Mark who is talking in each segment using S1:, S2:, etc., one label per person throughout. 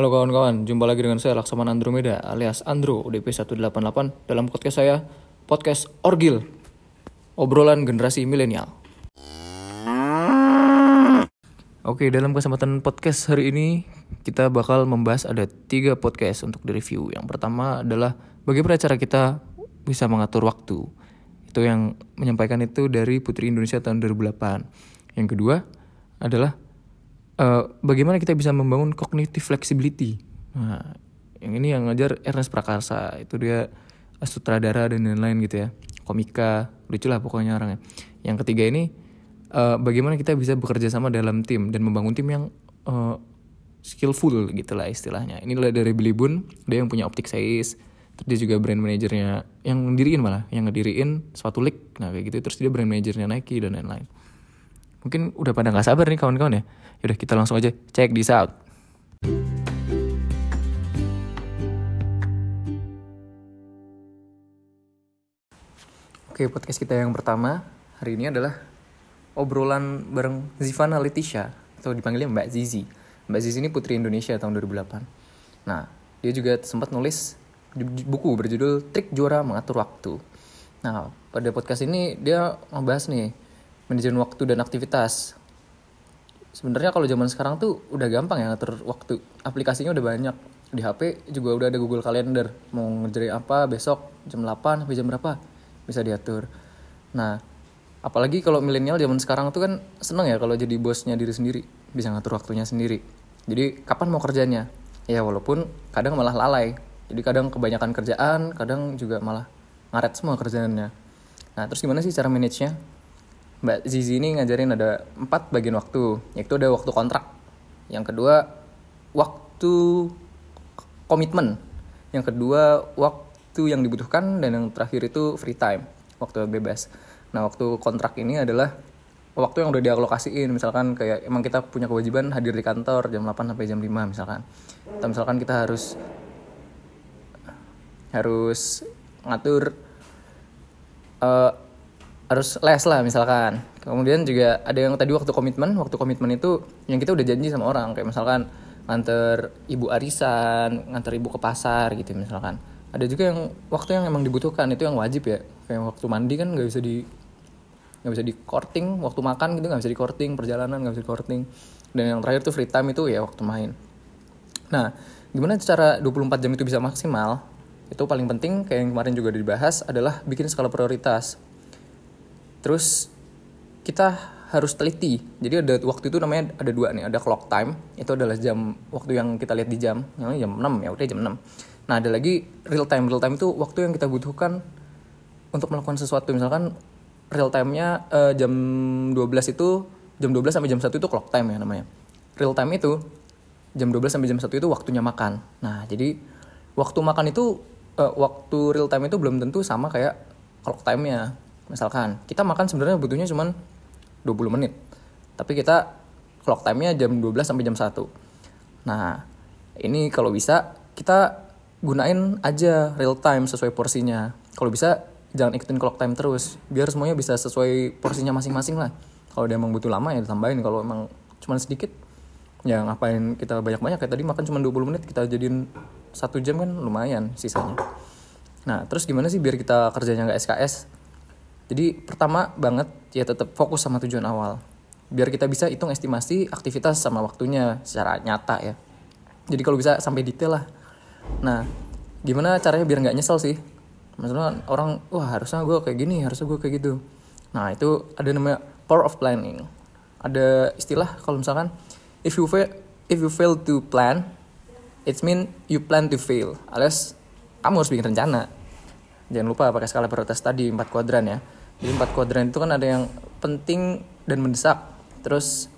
S1: Halo kawan-kawan, jumpa lagi dengan saya Laksaman Andromeda alias Andro DP188 dalam podcast saya, podcast Orgil, obrolan generasi milenial. Oke, dalam kesempatan podcast hari ini kita bakal membahas ada tiga podcast untuk direview. Yang pertama adalah bagaimana cara kita bisa mengatur waktu. Itu yang menyampaikan itu dari Putri Indonesia tahun 2008. Yang kedua adalah uh, bagaimana kita bisa membangun cognitive flexibility. Nah, yang ini yang ngajar Ernest Prakarsa. Itu dia sutradara dan lain-lain gitu ya. Komika, lucu lah pokoknya orangnya. Yang ketiga ini uh, bagaimana kita bisa bekerja sama dalam tim dan membangun tim yang uh, skillful gitu lah istilahnya. Ini dari Billy Boon, dia yang punya Optic Size, terus dia juga brand manajernya yang ngediriin malah, yang ngediriin suatu league, nah kayak gitu. Terus dia brand manajernya Nike dan lain-lain. Mungkin udah pada nggak sabar nih kawan-kawan ya. Yaudah kita langsung aja check this out. Oke, podcast kita yang pertama hari ini adalah obrolan bareng Zivana Leticia atau dipanggilnya Mbak Zizi. Mbak Zizi ini putri Indonesia tahun 2008. Nah, dia juga sempat nulis buku berjudul Trik Juara Mengatur Waktu. Nah, pada podcast ini dia ngebahas nih manajemen waktu dan aktivitas. Sebenarnya kalau zaman sekarang tuh udah gampang ya ngatur waktu. Aplikasinya udah banyak. Di HP juga udah ada Google Calendar. Mau ngerjain apa besok jam 8 sampai jam berapa bisa diatur. Nah, apalagi kalau milenial zaman sekarang tuh kan seneng ya kalau jadi bosnya diri sendiri, bisa ngatur waktunya sendiri. Jadi kapan mau kerjanya? Ya walaupun kadang malah lalai. Jadi kadang kebanyakan kerjaan, kadang juga malah ngaret semua kerjaannya. Nah, terus gimana sih cara manage-nya? Mbak Zizi ini ngajarin ada empat bagian waktu, yaitu ada waktu kontrak. Yang kedua, waktu komitmen. Yang kedua, waktu yang dibutuhkan. Dan yang terakhir itu free time, waktu bebas. Nah, waktu kontrak ini adalah waktu yang udah dialokasiin. Misalkan kayak emang kita punya kewajiban hadir di kantor jam 8 sampai jam 5 misalkan. Atau misalkan kita harus harus ngatur uh, harus les lah misalkan. Kemudian juga ada yang tadi waktu komitmen waktu komitmen itu yang kita udah janji sama orang kayak misalkan nganter ibu arisan nganter ibu ke pasar gitu misalkan. Ada juga yang waktu yang emang dibutuhkan itu yang wajib ya. Kayak waktu mandi kan nggak bisa di nggak bisa di courting waktu makan gitu nggak bisa di courting perjalanan nggak bisa di courting dan yang terakhir tuh free time itu ya waktu main. Nah gimana cara 24 jam itu bisa maksimal? Itu paling penting kayak yang kemarin juga dibahas adalah bikin skala prioritas Terus kita harus teliti. Jadi ada waktu itu namanya ada dua nih, ada clock time, itu adalah jam waktu yang kita lihat di jam, jam 6 ya, udah jam 6. Nah, ada lagi real time. Real time itu waktu yang kita butuhkan untuk melakukan sesuatu. Misalkan real time-nya uh, jam 12 itu jam 12 sampai jam 1 itu clock time ya namanya. Real time itu jam 12 sampai jam 1 itu waktunya makan. Nah, jadi waktu makan itu uh, waktu real time itu belum tentu sama kayak clock time-nya misalkan kita makan sebenarnya butuhnya cuma 20 menit. Tapi kita clock time-nya jam 12 sampai jam 1 nah ini kalau bisa kita gunain aja real time sesuai porsinya. Kalau bisa jangan ikutin clock time terus biar semuanya bisa sesuai porsinya masing-masing lah. Kalau dia emang butuh lama ya ditambahin. Kalau emang cuma sedikit ya ngapain kita banyak-banyak? Kayak tadi makan cuma 20 menit kita jadiin satu jam kan lumayan sisanya. Nah terus gimana sih biar kita kerjanya nggak SKS jadi pertama banget ya tetap fokus sama tujuan awal. Biar kita bisa hitung estimasi aktivitas sama waktunya secara nyata ya. Jadi kalau bisa sampai detail lah. Nah, gimana caranya biar nggak nyesel sih? Maksudnya orang, wah harusnya gue kayak gini, harusnya gue kayak gitu. Nah itu ada namanya power of planning. Ada istilah kalau misalkan if you fail, if you fail to plan, it mean you plan to fail. Alias kamu harus bikin rencana. Jangan lupa pakai skala prioritas tadi empat kuadran ya jadi empat kuadran itu kan ada yang penting dan mendesak. Terus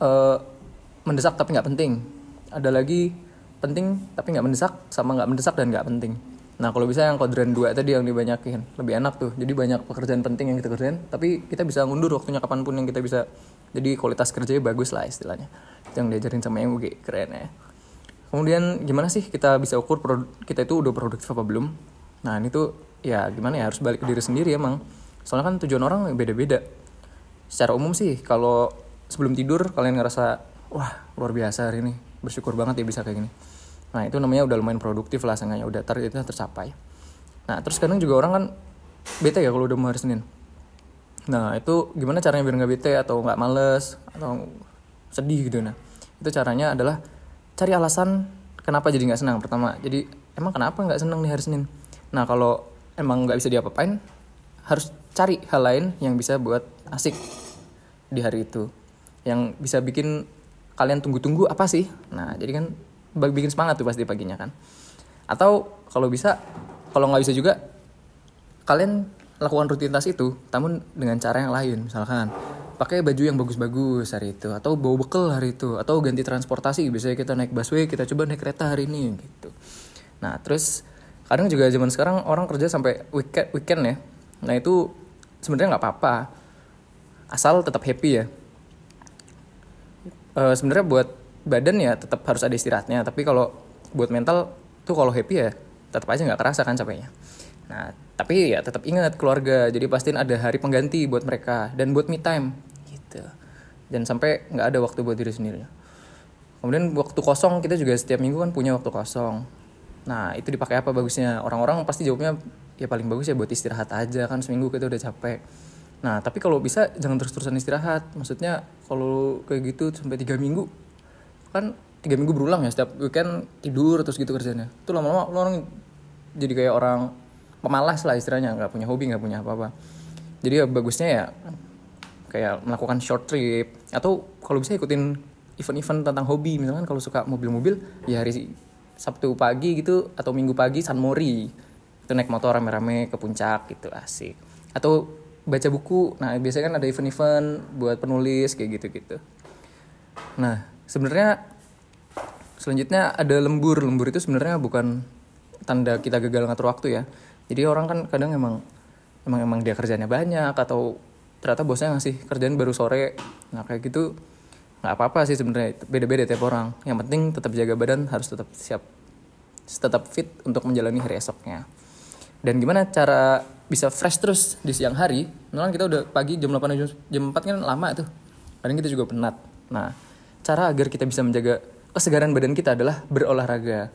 S1: uh, mendesak tapi nggak penting. Ada lagi penting tapi nggak mendesak sama nggak mendesak dan nggak penting. Nah kalau bisa yang kuadran dua tadi yang dibanyakin. Lebih enak tuh. Jadi banyak pekerjaan penting yang kita kerjain tapi kita bisa ngundur waktunya kapan pun yang kita bisa. Jadi kualitas kerjanya bagus lah istilahnya. Itu yang diajarin sama yang MUG keren ya. Kemudian gimana sih kita bisa ukur kita itu udah produktif apa belum? Nah ini tuh ya gimana ya harus balik ke diri sendiri emang. Soalnya kan tujuan orang beda-beda. Secara umum sih kalau sebelum tidur kalian ngerasa wah luar biasa hari ini bersyukur banget ya bisa kayak gini. Nah itu namanya udah lumayan produktif lah seenggaknya udah target itu tercapai. Nah terus kadang juga orang kan bete ya kalau udah mau hari Senin. Nah itu gimana caranya biar nggak bete atau nggak males atau sedih gitu. Nah itu caranya adalah cari alasan kenapa jadi nggak senang pertama. Jadi emang kenapa nggak senang di hari Senin? Nah kalau emang nggak bisa diapa-apain harus cari hal lain yang bisa buat asik di hari itu. Yang bisa bikin kalian tunggu-tunggu apa sih? Nah jadi kan bikin semangat tuh pasti paginya kan. Atau kalau bisa kalau nggak bisa juga kalian lakukan rutinitas itu namun dengan cara yang lain. Misalkan pakai baju yang bagus-bagus hari itu atau bawa bekal hari itu atau ganti transportasi. Biasanya kita naik busway kita coba naik kereta hari ini gitu. Nah terus kadang juga zaman sekarang orang kerja sampai weekend weekend ya. Nah itu sebenarnya nggak apa-apa. Asal tetap happy ya. E, sebenarnya buat badan ya tetap harus ada istirahatnya. Tapi kalau buat mental tuh kalau happy ya tetap aja nggak kerasa kan capeknya. Nah tapi ya tetap ingat keluarga. Jadi pastiin ada hari pengganti buat mereka dan buat me time gitu. Dan sampai nggak ada waktu buat diri sendiri. Kemudian waktu kosong kita juga setiap minggu kan punya waktu kosong nah itu dipakai apa bagusnya? Orang-orang pasti jawabnya ya paling bagus ya buat istirahat aja kan seminggu kita udah capek. Nah tapi kalau bisa jangan terus-terusan istirahat. Maksudnya kalau kayak gitu sampai tiga minggu kan tiga minggu berulang ya setiap weekend tidur terus gitu kerjanya. Itu lama-lama orang jadi kayak orang pemalas lah istilahnya nggak punya hobi nggak punya apa-apa. Jadi ya bagusnya ya kayak melakukan short trip. Atau kalau bisa ikutin event-event tentang hobi. Misalkan kalau suka mobil-mobil ya hari Sabtu pagi gitu atau Minggu pagi San Mori. Itu naik motor rame-rame ke puncak gitu asik. Atau baca buku. Nah biasanya kan ada event-event buat penulis kayak gitu-gitu. Nah sebenarnya selanjutnya ada lembur. Lembur itu sebenarnya bukan tanda kita gagal ngatur waktu ya. Jadi orang kan kadang emang emang emang dia kerjanya banyak atau ternyata bosnya ngasih kerjaan baru sore. Nah kayak gitu nggak apa-apa sih sebenarnya beda-beda tiap orang. Yang penting tetap jaga badan harus tetap siap tetap fit untuk menjalani hari esoknya. Dan gimana cara bisa fresh terus di siang hari? Kan kita udah pagi jam 8 jam, jam 4 kan lama tuh. Kadang kita juga penat. Nah cara agar kita bisa menjaga kesegaran badan kita adalah berolahraga.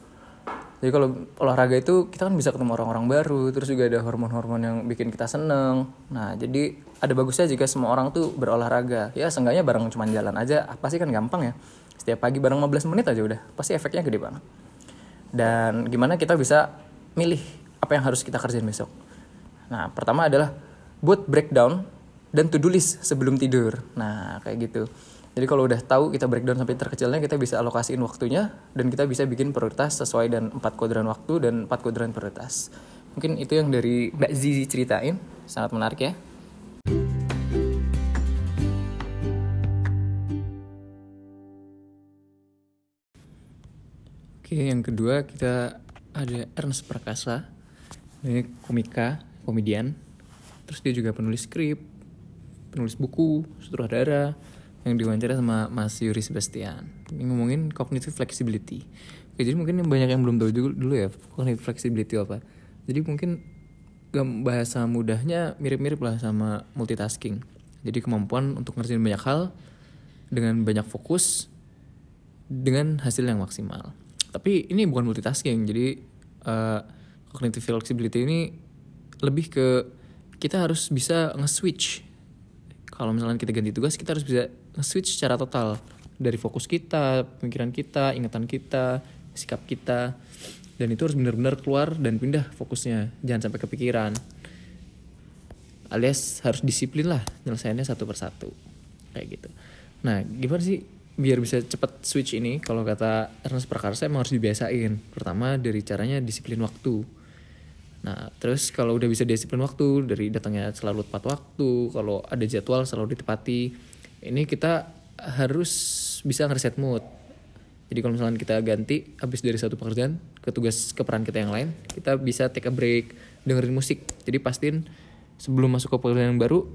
S1: Jadi kalau olahraga itu kita kan bisa ketemu orang-orang baru terus juga ada hormon-hormon yang bikin kita seneng. Nah jadi ada bagusnya jika semua orang tuh berolahraga. Ya seenggaknya bareng cuma jalan aja apa sih kan gampang ya. Setiap pagi bareng 15 menit aja udah pasti efeknya gede banget. Dan gimana kita bisa milih apa yang harus kita kerjain besok? Nah pertama adalah buat breakdown dan to do list sebelum tidur. Nah kayak gitu. Jadi kalau udah tahu kita breakdown sampai terkecilnya, kita bisa alokasiin waktunya dan kita bisa bikin prioritas sesuai dan empat kuadran waktu dan empat kuadran prioritas. Mungkin itu yang dari Mbak Zizi ceritain, sangat menarik ya. Oke, yang kedua kita ada Ernest Prakasa. Ini komika, komedian. Terus dia juga penulis skrip, penulis buku, sutradara, yang diwawancara sama Mas Yuri Sebastian ini ngomongin cognitive flexibility Oke, jadi mungkin banyak yang belum tahu dulu, dulu ya cognitive flexibility apa jadi mungkin bahasa mudahnya mirip-mirip lah sama multitasking. Jadi kemampuan untuk ngerjain banyak hal dengan banyak fokus dengan hasil yang maksimal. Tapi ini bukan multitasking jadi uh, cognitive flexibility ini lebih ke kita harus bisa nge-switch. Kalau misalnya kita ganti tugas kita harus bisa switch secara total. Dari fokus kita, pemikiran kita, ingatan kita, sikap kita dan itu harus benar-benar keluar dan pindah fokusnya. Jangan sampai kepikiran. Alias harus disiplin lah nyelesainnya satu persatu. Kayak gitu. Nah gimana sih biar bisa cepat switch ini? Kalau kata Ernest Prakarsa emang harus dibiasain. Pertama dari caranya disiplin waktu. Nah terus kalau udah bisa disiplin waktu dari datangnya selalu tepat waktu kalau ada jadwal selalu ditepati. Ini kita harus bisa ngereset mood. Jadi kalau misalnya kita ganti habis dari satu pekerjaan ke tugas ke peran kita yang lain kita bisa take a break dengerin musik. Jadi pastiin sebelum masuk ke pekerjaan yang baru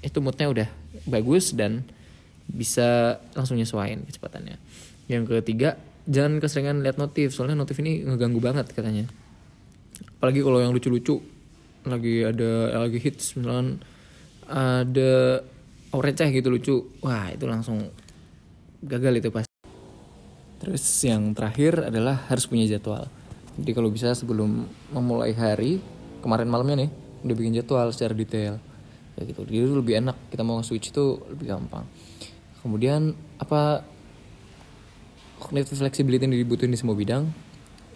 S1: itu moodnya udah bagus dan bisa langsung nyesuaiin kecepatannya. Yang ketiga jangan keseringan lihat notif soalnya notif ini ngeganggu banget katanya. Apalagi kalau yang lucu-lucu lagi ada lagi hits misalnya ada receh gitu lucu wah itu langsung gagal itu pas terus yang terakhir adalah harus punya jadwal. Jadi kalau bisa sebelum memulai hari kemarin malamnya nih udah bikin jadwal secara detail. Ya gitu. Jadi itu lebih enak. Kita mau switch itu lebih gampang. Kemudian apa cognitive flexibility yang dibutuhin di semua bidang?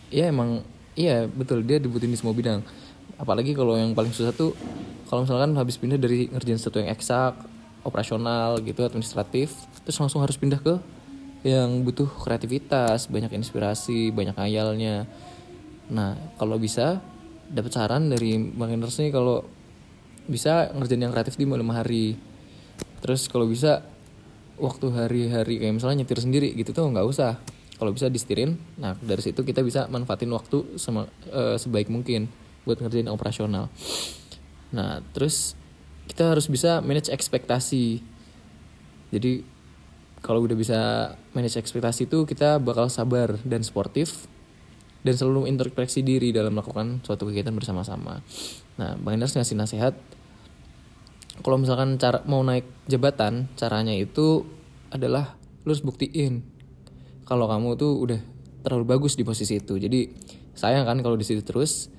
S1: Ya emang iya betul. Dia dibutuhin di semua bidang. Apalagi kalau yang paling susah tuh kalau misalkan habis pindah dari ngerjain sesuatu yang eksak operasional gitu administratif terus langsung harus pindah ke yang butuh kreativitas banyak inspirasi banyak ayalnya. Nah kalau bisa dapat saran dari bang Enders nih kalau bisa ngerjain yang kreatif di malam hari. Terus kalau bisa waktu hari-hari kayak misalnya nyetir sendiri gitu tuh nggak usah. Kalau bisa disetirin nah dari situ kita bisa manfaatin waktu sama uh, sebaik mungkin buat ngerjain operasional. Nah terus kita harus bisa manage ekspektasi. Jadi kalau udah bisa manage ekspektasi itu kita bakal sabar dan sportif dan selalu introspeksi diri dalam melakukan suatu kegiatan bersama-sama. Nah, Bang Enders ngasih nasihat. Kalau misalkan cara mau naik jabatan caranya itu adalah lu harus buktiin kalau kamu tuh udah terlalu bagus di posisi itu. Jadi sayang kan kalau di situ terus.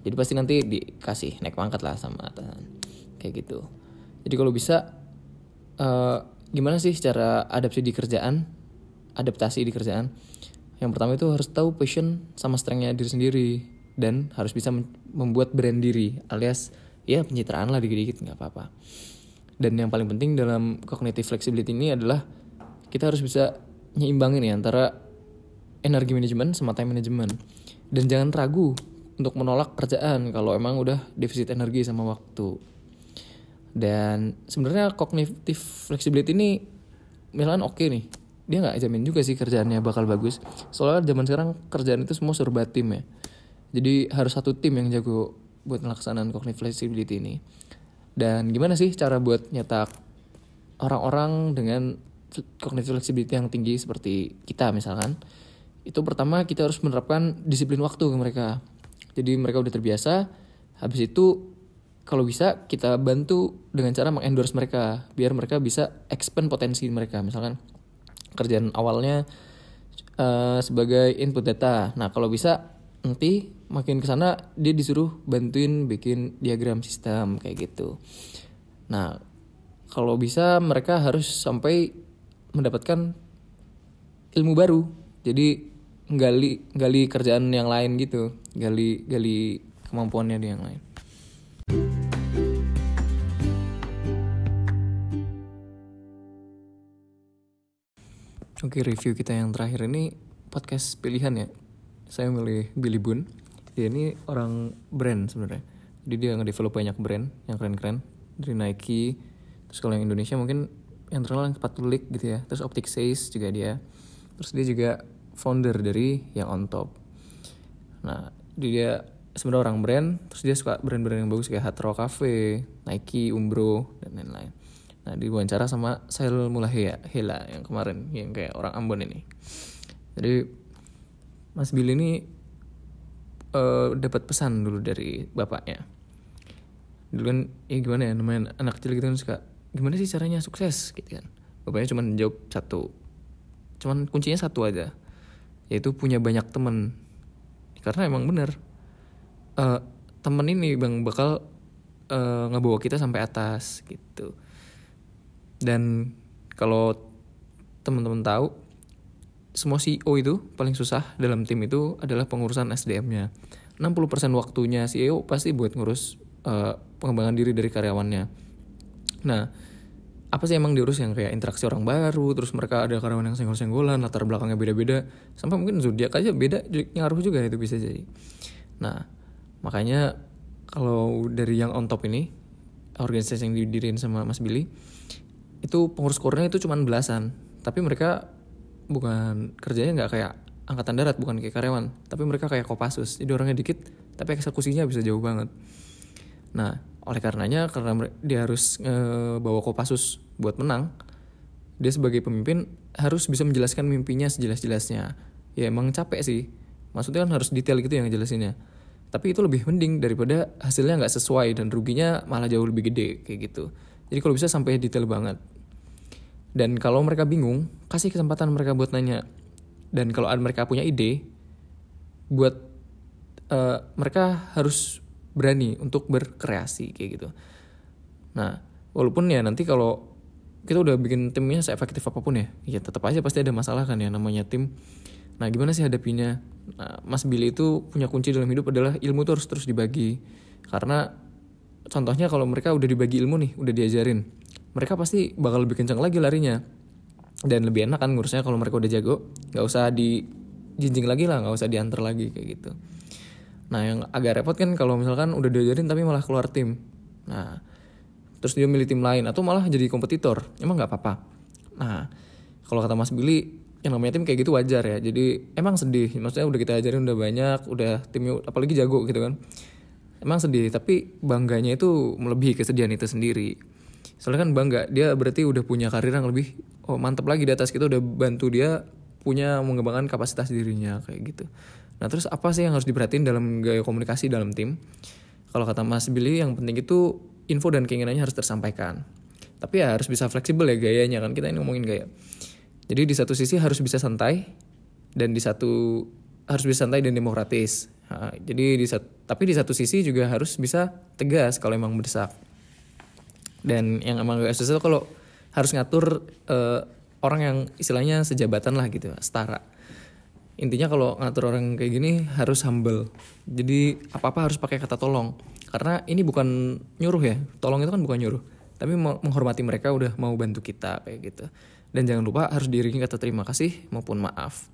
S1: Jadi pasti nanti dikasih naik pangkat lah sama atasan. Kayak gitu. Jadi kalau bisa uh, gimana sih cara adaptasi di kerjaan? Adaptasi di kerjaan. Yang pertama itu harus tahu passion sama strengthnya diri sendiri dan harus bisa membuat brand diri alias ya pencitraan lah dikit-dikit nggak apa-apa. Dan yang paling penting dalam cognitive flexibility ini adalah kita harus bisa nyimbangin ya antara energi manajemen sama time management. Dan jangan ragu untuk menolak kerjaan kalau emang udah defisit energi sama waktu dan sebenarnya cognitive flexibility ini misalkan oke okay nih dia nggak jamin juga sih kerjaannya bakal bagus soalnya zaman sekarang kerjaan itu semua serba tim ya jadi harus satu tim yang jago buat melaksanakan cognitive flexibility ini. Dan gimana sih cara buat nyetak orang-orang dengan cognitive flexibility yang tinggi seperti kita misalkan? Itu pertama kita harus menerapkan disiplin waktu ke mereka. Jadi mereka udah terbiasa, habis itu kalau bisa kita bantu dengan cara mengendorse mereka biar mereka bisa expand potensi mereka misalkan kerjaan awalnya uh, sebagai input data nah kalau bisa nanti makin ke sana dia disuruh bantuin bikin diagram sistem kayak gitu. Nah, kalau bisa mereka harus sampai mendapatkan ilmu baru. Jadi gali gali kerjaan yang lain gitu, gali gali kemampuannya di yang lain. Oke, review kita yang terakhir ini podcast pilihan ya. Saya milih Billy Boon dia ini orang brand sebenarnya. Jadi dia nge-develop banyak brand yang keren-keren. Dari Nike terus kalau yang Indonesia mungkin yang terkenal yang sepatu League gitu ya. Terus Optic Says juga dia. Terus dia juga founder dari yang on top. Nah dia sebenarnya orang brand terus dia suka brand-brand yang bagus kayak Hard Rock Cafe Nike Umbro dan lain-lain nah di wawancara sama Sail Mulahela Hela yang kemarin yang kayak orang Ambon ini. Jadi Mas Billy ini uh, dapat pesan dulu dari bapaknya. Dulu kan ya gimana ya namanya anak kecil gitu kan suka gimana sih caranya sukses? Gitu kan. Bapaknya cuma jawab satu. Cuman kuncinya satu aja yaitu punya banyak temen karena emang bener uh, temen ini bang bakal uh, ngebawa kita sampai atas gitu dan kalau teman-teman tahu semua CEO itu paling susah dalam tim itu adalah pengurusan SDM-nya. 60% waktunya CEO pasti buat ngurus uh, pengembangan diri dari karyawannya. Nah, apa sih emang diurus yang kayak interaksi orang baru, terus mereka ada karyawan yang senggol-senggolan, latar belakangnya beda-beda, sampai mungkin zodiak aja beda, ngaruh juga itu bisa jadi. Nah, makanya kalau dari yang on top ini, organisasi yang didiriin sama Mas Billy, itu pengurus kornya itu cuma belasan, tapi mereka bukan kerjanya nggak kayak angkatan darat bukan kayak karyawan. Tapi mereka kayak kopassus. Jadi orangnya dikit tapi eksekusinya bisa jauh banget. Nah oleh karenanya karena dia harus e, bawa kopassus buat menang dia sebagai pemimpin harus bisa menjelaskan mimpinya sejelas-jelasnya. Ya emang capek sih. Maksudnya kan harus detail gitu yang jelasinnya tapi itu lebih mending daripada hasilnya nggak sesuai dan ruginya malah jauh lebih gede kayak gitu jadi kalau bisa sampai detail banget. Dan kalau mereka bingung, kasih kesempatan mereka buat nanya. dan kalau mereka punya ide buat uh, mereka harus berani untuk berkreasi kayak gitu. Nah walaupun ya nanti kalau kita udah bikin timnya seefektif apa pun ya ya tetap aja pasti ada masalah kan ya namanya tim. Nah gimana sih hadapinya? Nah, Mas Billy itu punya kunci dalam hidup adalah ilmu itu harus terus dibagi. Karena contohnya kalau mereka udah dibagi ilmu nih udah diajarin mereka pasti bakal lebih kencang lagi larinya. Dan lebih enak kan ngurusnya kalau mereka udah jago nggak usah di jinjing lagi lah nggak usah diantar lagi kayak gitu. Nah yang agak repot kan kalau misalkan udah diajarin tapi malah keluar tim. Nah terus dia milih tim lain atau malah jadi kompetitor emang nggak apa-apa. Nah kalau kata Mas Billy yang namanya tim kayak gitu wajar ya. Jadi emang sedih. Maksudnya udah kita ajarin udah banyak udah timnya apalagi jago gitu kan emang sedih tapi bangganya itu melebihi kesedihan itu sendiri. Soalnya kan bangga dia berarti udah punya karir yang lebih oh mantep lagi di atas kita udah bantu dia punya mengembangkan kapasitas dirinya kayak gitu. Nah terus apa sih yang harus diperhatiin dalam gaya komunikasi dalam tim? Kalau kata Mas Billy yang penting itu info dan keinginannya harus tersampaikan. Tapi ya harus bisa fleksibel ya gayanya kan kita ini ngomongin gaya. Jadi di satu sisi harus bisa santai dan di satu harus bisa santai dan demokratis. Nah, jadi di tapi di satu sisi juga harus bisa tegas kalau emang mendesak. Dan yang emang gak susah kalau harus ngatur uh, orang yang istilahnya sejabatan lah gitu, setara. Intinya kalau ngatur orang kayak gini harus humble. Jadi apa-apa harus pakai kata tolong. Karena ini bukan nyuruh ya. Tolong itu kan bukan nyuruh. Tapi menghormati mereka udah mau bantu kita kayak gitu. Dan jangan lupa harus diiringi kata terima kasih maupun maaf.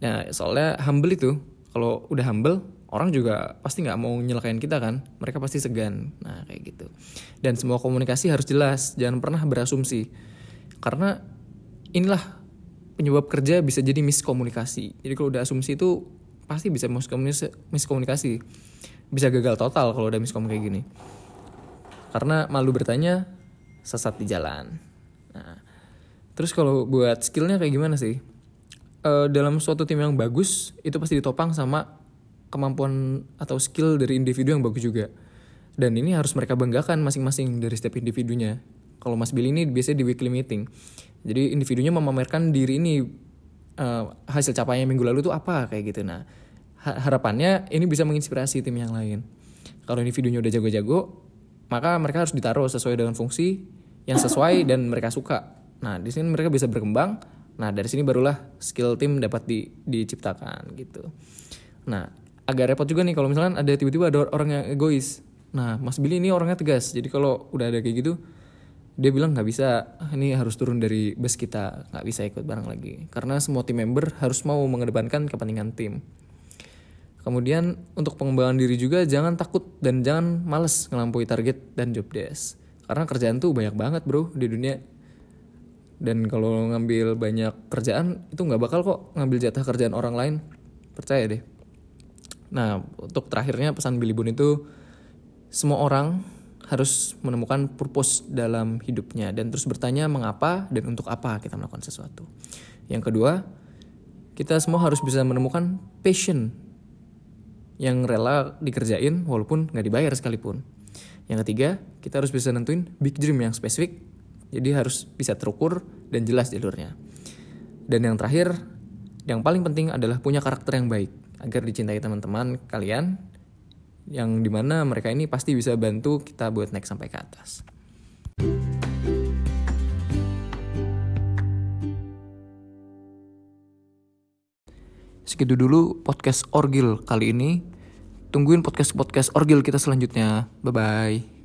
S1: Nah, soalnya humble itu kalau udah humble orang juga pasti nggak mau nyelakain kita kan? Mereka pasti segan. Nah kayak gitu. Dan semua komunikasi harus jelas. Jangan pernah berasumsi. Karena inilah penyebab kerja bisa jadi miskomunikasi. Jadi kalau udah asumsi itu pasti bisa miskomunikasi bisa gagal total kalau udah miskom kayak gini. Karena malu bertanya sesat di jalan. Nah Terus kalau buat skillnya kayak gimana sih? Uh, dalam suatu tim yang bagus itu pasti ditopang sama kemampuan atau skill dari individu yang bagus juga. Dan ini harus mereka banggakan masing-masing dari setiap individunya. Kalau Mas Billy ini biasanya di weekly meeting. Jadi individunya memamerkan diri ini uh, hasil capaiannya minggu lalu itu apa kayak gitu. Nah harapannya ini bisa menginspirasi tim yang lain. Kalau individunya udah jago-jago, maka mereka harus ditaruh sesuai dengan fungsi yang sesuai dan mereka suka Nah, di sini mereka bisa berkembang. Nah, dari sini barulah skill tim dapat di, diciptakan gitu. Nah, agak repot juga nih kalau misalkan ada tiba-tiba ada orang yang egois. Nah, Mas Billy ini orangnya tegas. Jadi kalau udah ada kayak gitu, dia bilang nggak bisa, ah, ini harus turun dari bus kita, nggak bisa ikut bareng lagi. Karena semua tim member harus mau mengedepankan kepentingan tim. Kemudian untuk pengembangan diri juga jangan takut dan jangan males ngelampaui target dan job desk. Karena kerjaan tuh banyak banget bro di dunia dan kalau ngambil banyak kerjaan itu nggak bakal kok ngambil jatah kerjaan orang lain. Percaya deh. Nah untuk terakhirnya pesan Billy Boone itu semua orang harus menemukan purpose dalam hidupnya dan terus bertanya mengapa dan untuk apa kita melakukan sesuatu. Yang kedua kita semua harus bisa menemukan passion yang rela dikerjain walaupun nggak dibayar sekalipun. Yang ketiga kita harus bisa nentuin big dream yang spesifik jadi harus bisa terukur dan jelas jalurnya. Dan yang terakhir, yang paling penting adalah punya karakter yang baik agar dicintai teman-teman kalian yang di mana mereka ini pasti bisa bantu kita buat naik sampai ke atas. Segitu dulu podcast Orgil kali ini. Tungguin podcast-podcast Orgil kita selanjutnya. Bye-bye.